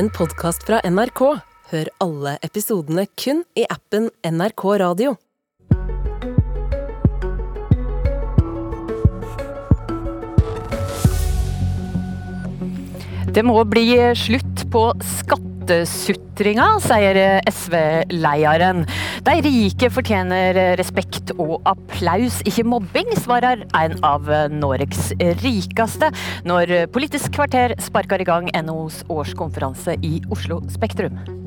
en podkast fra NRK. Hør alle episodene kun i appen NRK Radio. Det må bli slutt på skattesutringa, sier SV-lederen. De rike fortjener respekt og applaus, ikke mobbing, svarer en av Norges rikeste når Politisk kvarter sparker i gang NHOs årskonferanse i Oslo Spektrum.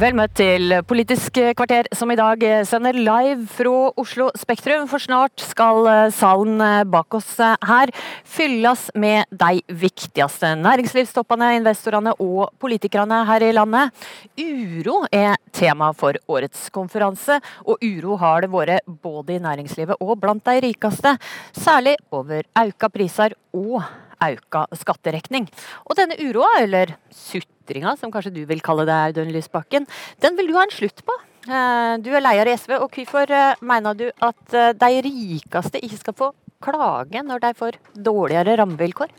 Vel møtt til Politisk kvarter, som i dag sender live fra Oslo Spektrum. For snart skal salen bak oss her fylles med de viktigste næringslivstoppene, investorene og politikerne her i landet. Uro er tema for årets konferanse, og uro har det vært både i næringslivet og blant de rikeste. Særlig over økte priser og auka skatterekning. Og denne uroa, eller sutringa som kanskje du vil kalle det, Audun Lysbakken, den vil du ha en slutt på. Du er leder i SV, og hvorfor mener du at de rikeste ikke skal få klage når de får dårligere rammevilkår?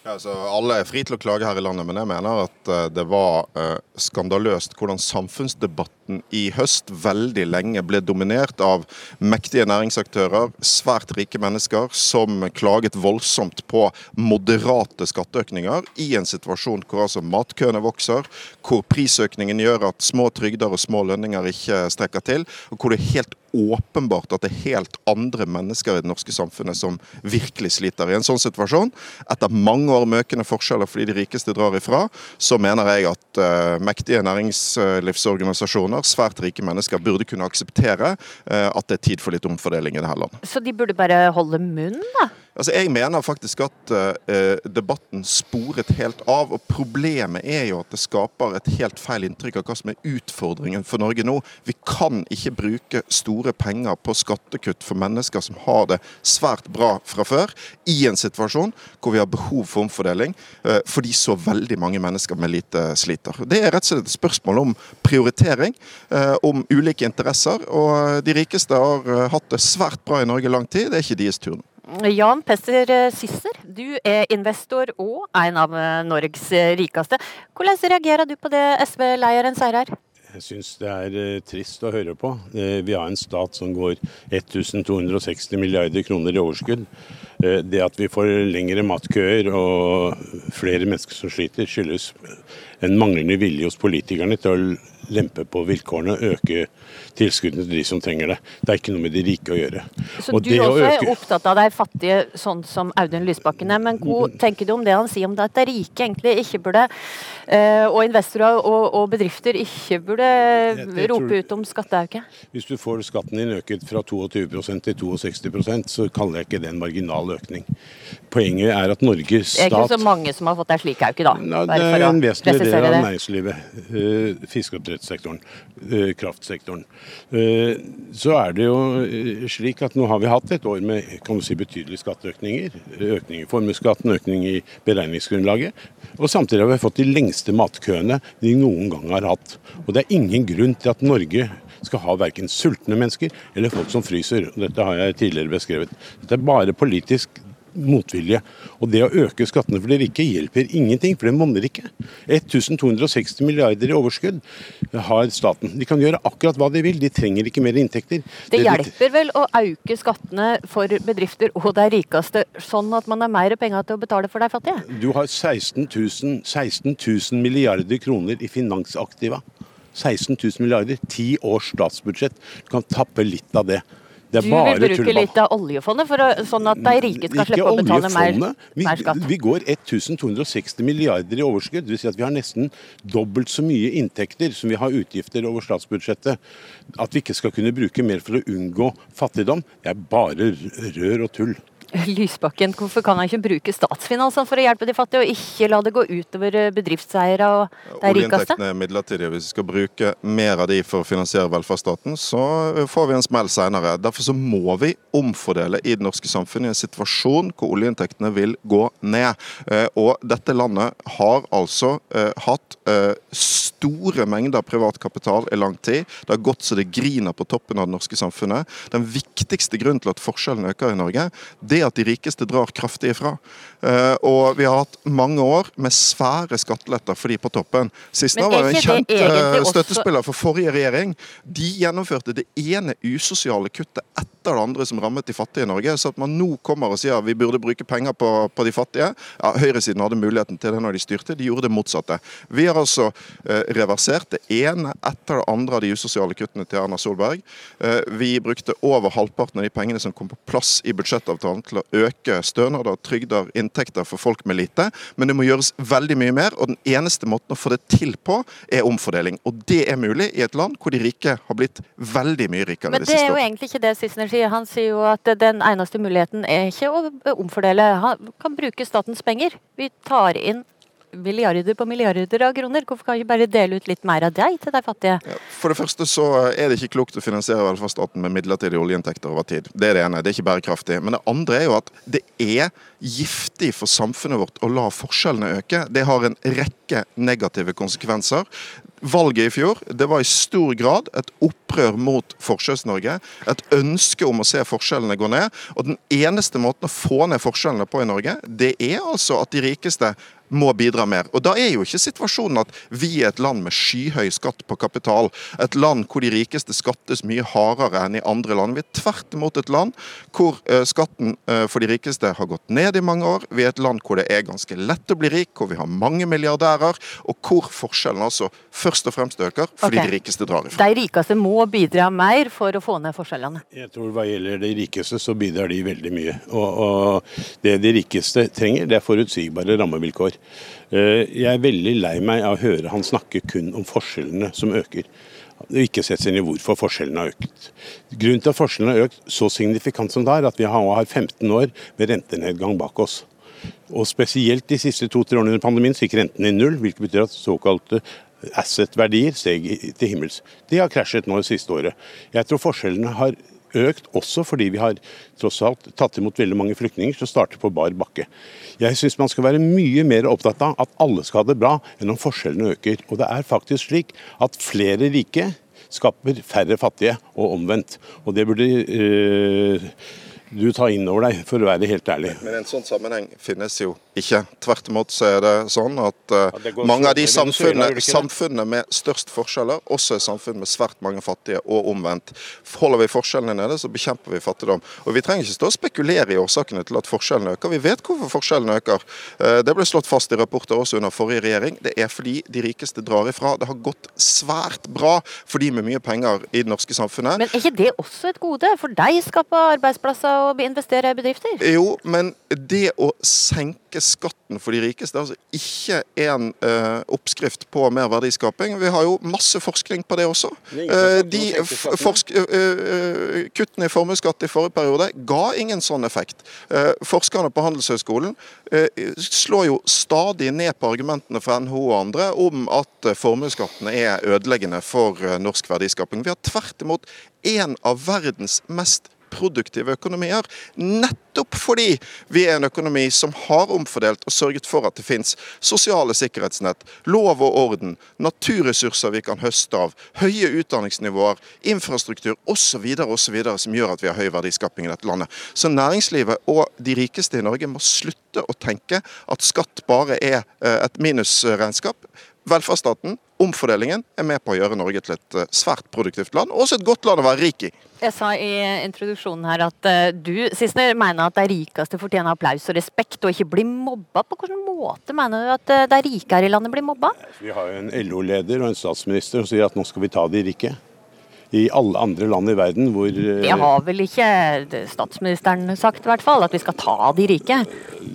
Ja, alle er fri til å klage her i landet, men jeg mener at det var uh, skandaløst hvordan samfunnsdebatten i høst veldig lenge ble dominert av mektige næringsaktører, svært rike mennesker, som klaget voldsomt på moderate skatteøkninger i en situasjon hvor altså matkøene vokser, hvor prisøkningen gjør at små trygder og små lønninger ikke strekker til, og hvor det er helt åpenbart at det er helt andre mennesker i det norske samfunnet som virkelig sliter. I en sånn situasjon, etter mange år med økende forskjeller fordi de rikeste drar ifra, så mener jeg at uh, mektige næringslivsorganisasjoner, svært rike mennesker, burde kunne akseptere uh, at det er tid for litt omfordeling i dette landet. Så de burde bare holde munn, da? Altså, Jeg mener faktisk at uh, debatten sporet helt av. og Problemet er jo at det skaper et helt feil inntrykk av hva som er utfordringen for Norge nå. Vi kan ikke bruke store penger på skattekutt for mennesker som har det svært bra fra før, i en situasjon hvor vi har behov for omfordeling, uh, fordi så veldig mange mennesker med lite sliter. Det er rett og slett et spørsmål om prioritering, uh, om ulike interesser. og De rikeste har hatt det svært bra i Norge lang tid. Det er ikke deres tur nå. Jan Pester Sisser, du er investor og en av Norges rikeste. Hvordan reagerer du på det SV-leiren sier her? Jeg syns det er trist å høre på. Vi har en stat som går 1260 milliarder kroner i overskudd. Det at vi får lengre matkøer og flere mennesker som sliter, skyldes en manglende vilje hos politikerne til å lempe på vilkårene øke tilskuddene til de som trenger det. Det er ikke noe med de rike å gjøre. Så og du også øke... er opptatt av de fattige, sånn som Audun Lysbakken er. Men hva tenker du om det han sier om det at de rike egentlig ikke burde, og investorer og, og bedrifter ikke burde rope ut om skatteøkning? Hvis du får skatten din øket fra 22% til 62 så kaller jeg ikke det en marginal økning. Poenget er at Norges stat Det er ikke så mange som har fått ei slik auke, da? Nei, det er en vesentlig del av næringslivet. Fiskeoppdrettssektoren, kraftsektoren. Så er det jo slik at nå har vi hatt et år med kan du si, betydelige skatteøkninger. Økning i formuesskatten, økning i beregningsgrunnlaget. Og samtidig har vi fått de lengste matkøene de noen gang har hatt. Og det er ingen grunn til at Norge skal ha verken sultne mennesker eller folk som fryser. Dette har jeg tidligere beskrevet. Dette er bare politisk motvilje. Og det å øke skattene for de rike hjelper ingenting, for det monner ikke. 1260 milliarder i overskudd har staten. De kan gjøre akkurat hva de vil, de trenger ikke mer inntekter. Det, hjelper vel å øke skattene for bedrifter og de rikeste, sånn at man har mer penger til å betale for de fattige? Du har 16 000, 16 000 milliarder kroner i finansaktiva. 16 000 milliarder, ti års statsbudsjett. Du kan tappe litt av det. Du vil bruke litt av oljefondet, for å, sånn at de rike skal slippe å betale mer, vi, mer, skatt? Vi går 1260 milliarder i overskudd. Det vil si at vi har nesten dobbelt så mye inntekter som vi har utgifter over statsbudsjettet. At vi ikke skal kunne bruke mer for å unngå fattigdom, det er bare rør og tull. Lysbakken, hvorfor kan han ikke bruke statsfinansene for å hjelpe de fattige, og ikke la det gå utover eh, bedriftseiere og de rikeste? Oljeinntektene er midlertidige. Hvis vi skal bruke mer av de for å finansiere velferdsstaten, så eh, får vi en smell senere. Derfor så må vi omfordele i det norske samfunnet i en situasjon hvor oljeinntektene vil gå ned. Eh, og dette landet har altså hatt større store mengder privat kapital i lang tid. Det har gått så det griner på toppen av det norske samfunnet. Den viktigste grunnen til at forskjellene øker i Norge, det er at de rikeste drar kraftig ifra. Uh, og vi har hatt mange år med svære skatteletter for de på toppen. Siste var en kjent uh, støttespiller for forrige regjering. De gjennomførte det ene usosiale kuttet etter det andre som rammet de fattige i Norge. Så at man nå kommer og sier at vi burde bruke penger på, på de fattige. Ja, Høyresiden hadde muligheten til det når de styrte, de gjorde det motsatte. Vi har altså uh, reversert det ene etter det andre av de usosiale kuttene til Erna Solberg. vi brukte over halvparten av de pengene som kom på plass i budsjettavtalen til å øke stønader, trygder, inntekter for folk med lite. Men det må gjøres veldig mye mer, og den eneste måten å få det til på, er omfordeling. Og det er mulig i et land hvor de rike har blitt veldig mye rikere Men det er jo egentlig ikke det Sissener sier. Han sier jo at den eneste muligheten er ikke å omfordele. Han kan bruke statens penger. Vi tar inn milliarder på milliarder av kroner. Hvorfor kan vi ikke bare dele ut litt mer av deg til de fattige? For det første så er det ikke klokt å finansiere velferdsstaten med midlertidige oljeinntekter over tid. Det er det ene. Det er ikke bærekraftig. Men det andre er jo at det er giftig for samfunnet vårt å la forskjellene øke. Det har en rekke negative konsekvenser. Valget i fjor det var i stor grad et opprør mot Forskjells-Norge. Et ønske om å se forskjellene gå ned. Og den eneste måten å få ned forskjellene på i Norge, det er altså at de rikeste må bidra mer. Og Da er jo ikke situasjonen at vi er et land med skyhøy skatt på kapital. Et land hvor de rikeste skattes mye hardere enn i andre land. Vi er tvert imot et land hvor uh, skatten uh, for de rikeste har gått ned i mange år. Vi er et land hvor det er ganske lett å bli rik, hvor vi har mange milliardærer, og hvor forskjellen altså først og fremst øker fordi okay. de rikeste drar ifra. De rikeste må bidra mer for å få ned forskjellene? Jeg tror hva gjelder de rikeste, så bidrar de veldig mye. Og, og det de rikeste trenger, det er forutsigbare rammevilkår. Eh, jeg er veldig lei meg av å høre han snakke kun om forskjellene som øker. Ikke sett seg inn i hvorfor forskjellene har økt. Grunnen til at forskjellene har økt så signifikant som det er, at vi har 15 år med rentenedgang bak oss. Og Spesielt de siste to-tre årene under pandemien så gikk rentene i null, hvilket betyr at såkalte asset-verdier steg til himmels. De har krasjet nå det siste året. Jeg tror forskjellene har økt også fordi vi har tross alt tatt imot veldig mange flyktninger som starter på bar bakke. Jeg syns man skal være mye mer opptatt av at alle skal ha det bra, enn om forskjellene øker. Og det er faktisk slik at flere rike skaper færre fattige, og omvendt. Og det burde øh, du tar inn over deg, for å være helt ærlig. Men en sånn sammenheng finnes jo ikke. Tvert imot så er det sånn at uh, ja, mange av de samfunnene, samfunnene, med størst forskjeller, også er samfunn med svært mange fattige, og omvendt. Holder vi forskjellene nede, så bekjemper vi fattigdom. Og Vi trenger ikke stå og spekulere i årsakene til at forskjellene øker. Vi vet hvorfor forskjellene øker. Uh, det ble slått fast i rapporter også under forrige regjering. Det er fordi de rikeste drar ifra. Det har gått svært bra for de med mye penger i det norske samfunnet. Men er ikke det også et gode? For deg skaper arbeidsplasser å investere i bedrifter? Jo, men det å senke skatten for de rikeste er altså ikke en uh, oppskrift på mer verdiskaping. Vi har jo masse forskning på det også. Uh, de forsk uh, Kuttene i formuesskatt i forrige periode ga ingen sånn effekt. forskerne på Handelshøyskolen slår jo stadig ned på argumentene fra NHO og andre om at formuesskatten er ødeleggende for norsk verdiskaping. Vi har tvert imot en av verdens mest produktive økonomier. Nettopp fordi vi er en økonomi som har omfordelt og sørget for at det finnes sosiale sikkerhetsnett, lov og orden, naturressurser vi kan høste av, høye utdanningsnivåer, infrastruktur osv. osv. som gjør at vi har høy verdiskaping i dette landet. Så næringslivet og de rikeste i Norge må slutte å tenke at skatt bare er eh, et minusregnskap. Velferdsstaten, omfordelingen, er med på å gjøre Norge til et eh, svært produktivt land, og også et godt land å være rik i. Jeg sa i introduksjonen her at uh, du Sissener, mener at de rikeste fortjener applaus og respekt, og ikke blir mobba. På hvilken måte mener du at uh, de rike her i landet blir mobba? Vi har jo en LO-leder og en statsminister som sier at nå skal vi ta de rike i alle andre land i verden hvor Det har vel ikke statsministeren sagt, i hvert fall, at vi skal ta de rike?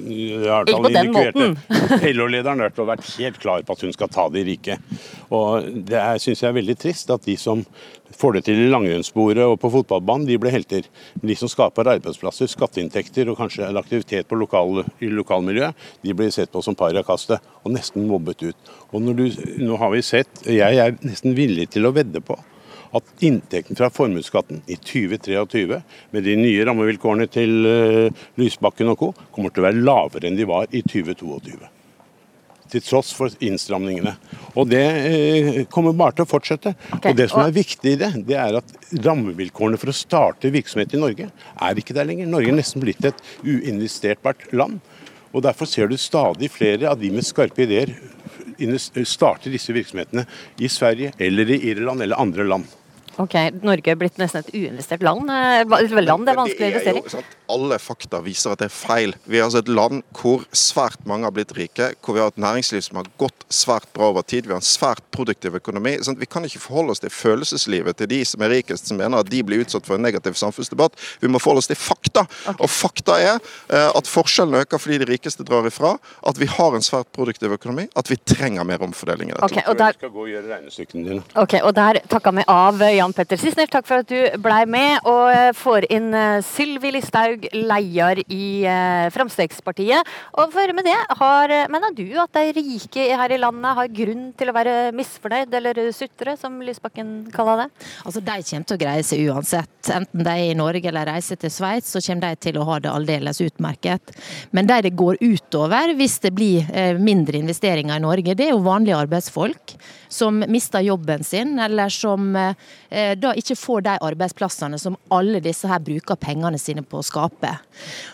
Ikke på den måten. LO-lederen har vært helt klar på at hun skal ta de rike. Og Det syns jeg er veldig trist at de som får det til i langrennssporet og på fotballbanen, de blir helter. Men de som skaper arbeidsplasser, skatteinntekter og kanskje en aktivitet lokal, i lokalmiljøet, de blir sett på som pariakaste og nesten mobbet ut. Og du, nå har vi sett, Jeg er nesten villig til å vedde på at inntekten fra formuesskatten i 2023, med de nye rammevilkårene til uh, Lysbakken og co., kommer til å være lavere enn de var i 2022. til tross for innstramningene. Og det eh, kommer bare til å fortsette. Okay. Og det som er viktig i det, det er at rammevilkårene for å starte virksomhet i Norge er ikke der lenger. Norge er nesten blitt et uinvesterbart land. Og Derfor ser du stadig flere av de med skarpe ideer starter disse virksomhetene i Sverige eller i Irland eller andre land. Ok, Norge er blitt nesten et uinvestert land. Eh, land det er vanskelig å investere i. Alle fakta viser at det er feil. Vi er altså et land hvor svært mange har blitt rike, hvor vi har et næringsliv som har gått svært bra over tid. Vi har en svært produktiv økonomi. Sånn vi kan ikke forholde oss til følelseslivet til de som er rikest, som mener at de blir utsatt for en negativ samfunnsdebatt. Vi må forholde oss til fakta. Okay. Og fakta er eh, at forskjellene øker fordi de rikeste drar ifra, at vi har en svært produktiv økonomi, at vi trenger mer omfordeling i dette. Okay, og der... Ok, og der takka vi av Jan Jan Petter Sissener, takk for at du blei med. Og eh, får inn eh, Sylvi Listhaug, leder i eh, Fremskrittspartiet. Og for med det, har, mener du at de rike her i landet har grunn til å være misfornøyd, eller sutre, som Lysbakken kaller det? Altså, De kommer til å greie seg uansett. Enten de er i Norge eller reiser til Sveits, så kommer de til å ha det aldeles utmerket. Men de det går utover hvis det blir mindre investeringer i Norge, det er jo vanlige arbeidsfolk som mister jobben sin, eller som da ikke får de arbeidsplassene som alle disse her bruker pengene sine på å skape.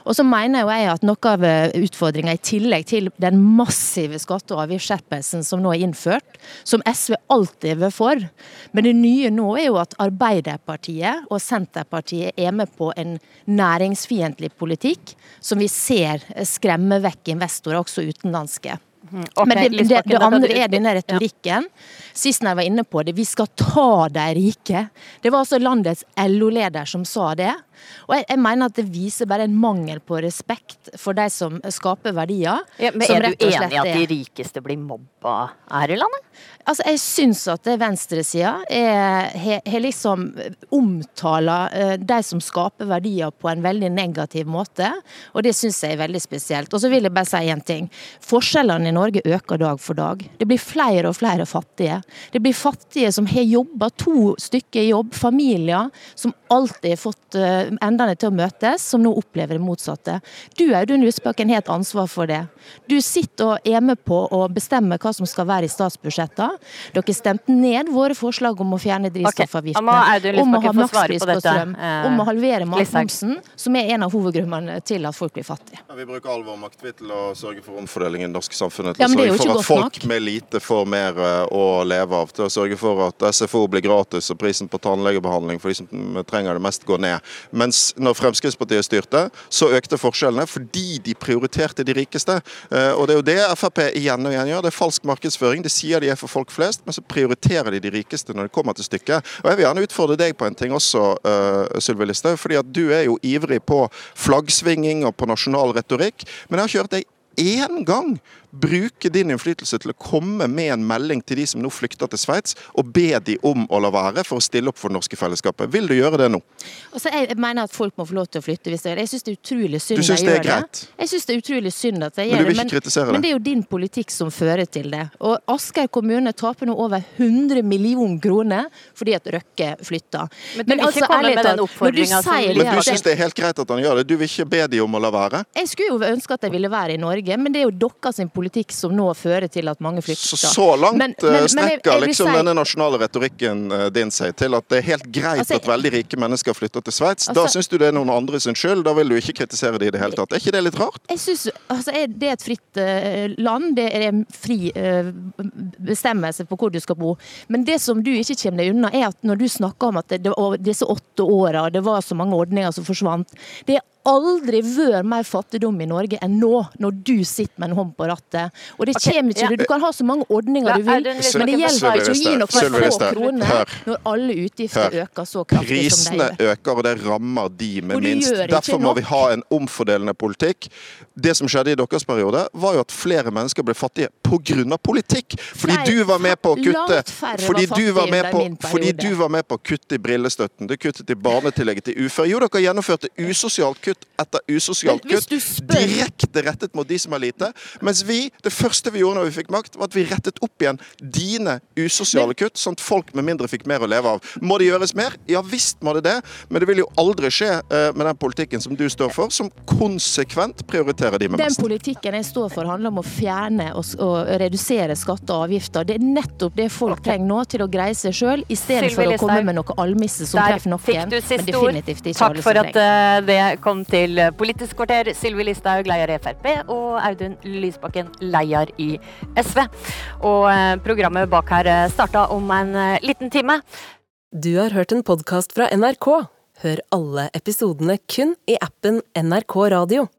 Og så mener jo jeg at noe av eh, utfordringa, i tillegg til den massive skatte- og avgiftsskjerpelsen som nå er innført, som SV alltid har vært for, men det nye nå er jo at Arbeiderpartiet og Senterpartiet er med på en næringsfiendtlig politikk som vi ser skremmer vekk investorer, også utenlandske. Mhm. Okay, Men det, det, det, andre er denne retorikken. Sist jeg var inne på det, vi skal ta de rike. Det var altså landets LO-leder som sa det. Og jeg, jeg, mener at det viser bare en mangel på respekt for de som skaper verdier. Ja, men Er du enig i at de rikeste blir mobba her i landet? Altså, Jeg syns at venstresida har liksom omtaler uh, de som skaper verdier på en veldig negativ måte, og det syns jeg er veldig spesielt. Og så vil jeg bare si én ting. Forskjellene i Norge øker dag for dag. Det blir flere og flere fattige. Det blir fattige som har jobba to stykker i jobb, familier som alltid har fått uh, endene til å møtes, som nå opplever det motsatte. Du Audun Lysbakken har et ansvar for det. Du sitter og er med på å bestemme hva som skal være i statsbudsjettene. Dere stemte ned våre forslag om å fjerne drivstoffavgiftene, okay. om å ha makspris på strøm, eh, om å halvere matmomsen, som er en av hovedgrunnene til at folk blir fattige. Ja, vi bruker all vår makt til å sørge for omfordeling i det norske samfunnet. Til å sørge for at folk med lite får mer eh, å leve av. Til å sørge for at SFO blir gratis og prisen på tannlegebehandling for de som trenger det mest, går ned. Mens når Fremskrittspartiet styrte, så økte forskjellene fordi de prioriterte de rikeste. Eh, og det er jo det Frp igjen og igjen gjør. Det er falsk markedsføring. De sier de er for folk flest, men så prioriterer de de rikeste når det kommer til stykket. Og jeg vil gjerne utfordre deg på en ting også, uh, Sylvi Listhaug. fordi at du er jo ivrig på flaggsvinging og på nasjonal retorikk. Men jeg har ikke hørt deg én gang bruke din innflytelse til å komme med en melding til de som nå flykter til Sveits, og be de om å la være for å stille opp for det norske fellesskapet. Vil du gjøre det nå? Altså, jeg mener at folk må få lov til å flytte hvis de gjør det. Jeg syns det er utrolig synd at de gjør det. Greit. Jeg syns det er utrolig synd at de gjør det. Men du vil ikke kritisere det? Men det er jo din politikk som fører til det. Og Asker kommune taper nå over 100 millioner kroner fordi at Røkke flytter. Men du vil altså, ikke komme med den oppfordringa som Men du syns det er helt greit at han gjør det? Du vil ikke be de om å la være? Jeg skulle jo ønske at de ville være i Norge, men det er jo deres politikk som nå fører til at mange flykter. Så, så langt men, men, men, strekker liksom si... denne nasjonale retorikken eh, din seg til at det er helt greit altså, at veldig rike mennesker flytter til Sveits. Altså, da syns du det er noen andre sin skyld, da vil du ikke kritisere det i det hele tatt. Er ikke det litt rart? Jeg synes, altså, Det er et fritt uh, land, det er en fri uh, bestemmelse på hvor du skal bo. Men det som du ikke kommer deg unna, er at når du snakker om at det, det, disse åtte åra, det var så mange ordninger som forsvant. det er aldri vært mer fattigdom i Norge enn nå, når du sitter med en hånd på rattet. Og det okay, kommer ikke ja. Du kan ha så mange ordninger du vil, men det hjelper ikke å gi noen få kroner når alle utgifter Hør. øker så kraftig Prisene som de gjør. Prisene øker, og det rammer de med minst. Derfor må vi ha en omfordelende politikk. Det som skjedde i deres periode, var jo at flere mennesker ble fattige pga. politikk. Fordi du var med på å kutte fordi du var med på, fordi du var med på å kutte i brillestøtten, du kuttet i barnetillegget til uføre. Jo, dere gjennomførte usosialt kutt kutt etter usosialt kutt, direkte rettet mot de som har lite. Mens vi, det første vi gjorde når vi fikk makt, var at vi rettet opp igjen dine usosiale kutt, sånn at folk med mindre fikk mer å leve av. Må det gjøres mer? Ja visst må det det, men det vil jo aldri skje uh, med den politikken som du står for, som konsekvent prioriterer de med mest. Den politikken jeg står for handler om å fjerne og, og redusere skatter og avgifter. Det er nettopp det folk trenger nå til å greie seg sjøl, i stedet for å komme med noe almisse som treffer noen, men definitivt ikke Takk for at uh, det kom til Politisk kvarter. Sylvi Listhaug, leder i Frp, og Audun Lysbakken, leder i SV. Og uh, programmet bak her eh, starta om en liten time. Du har hørt en podkast fra NRK. Hør alle episodene kun i appen NRK Radio.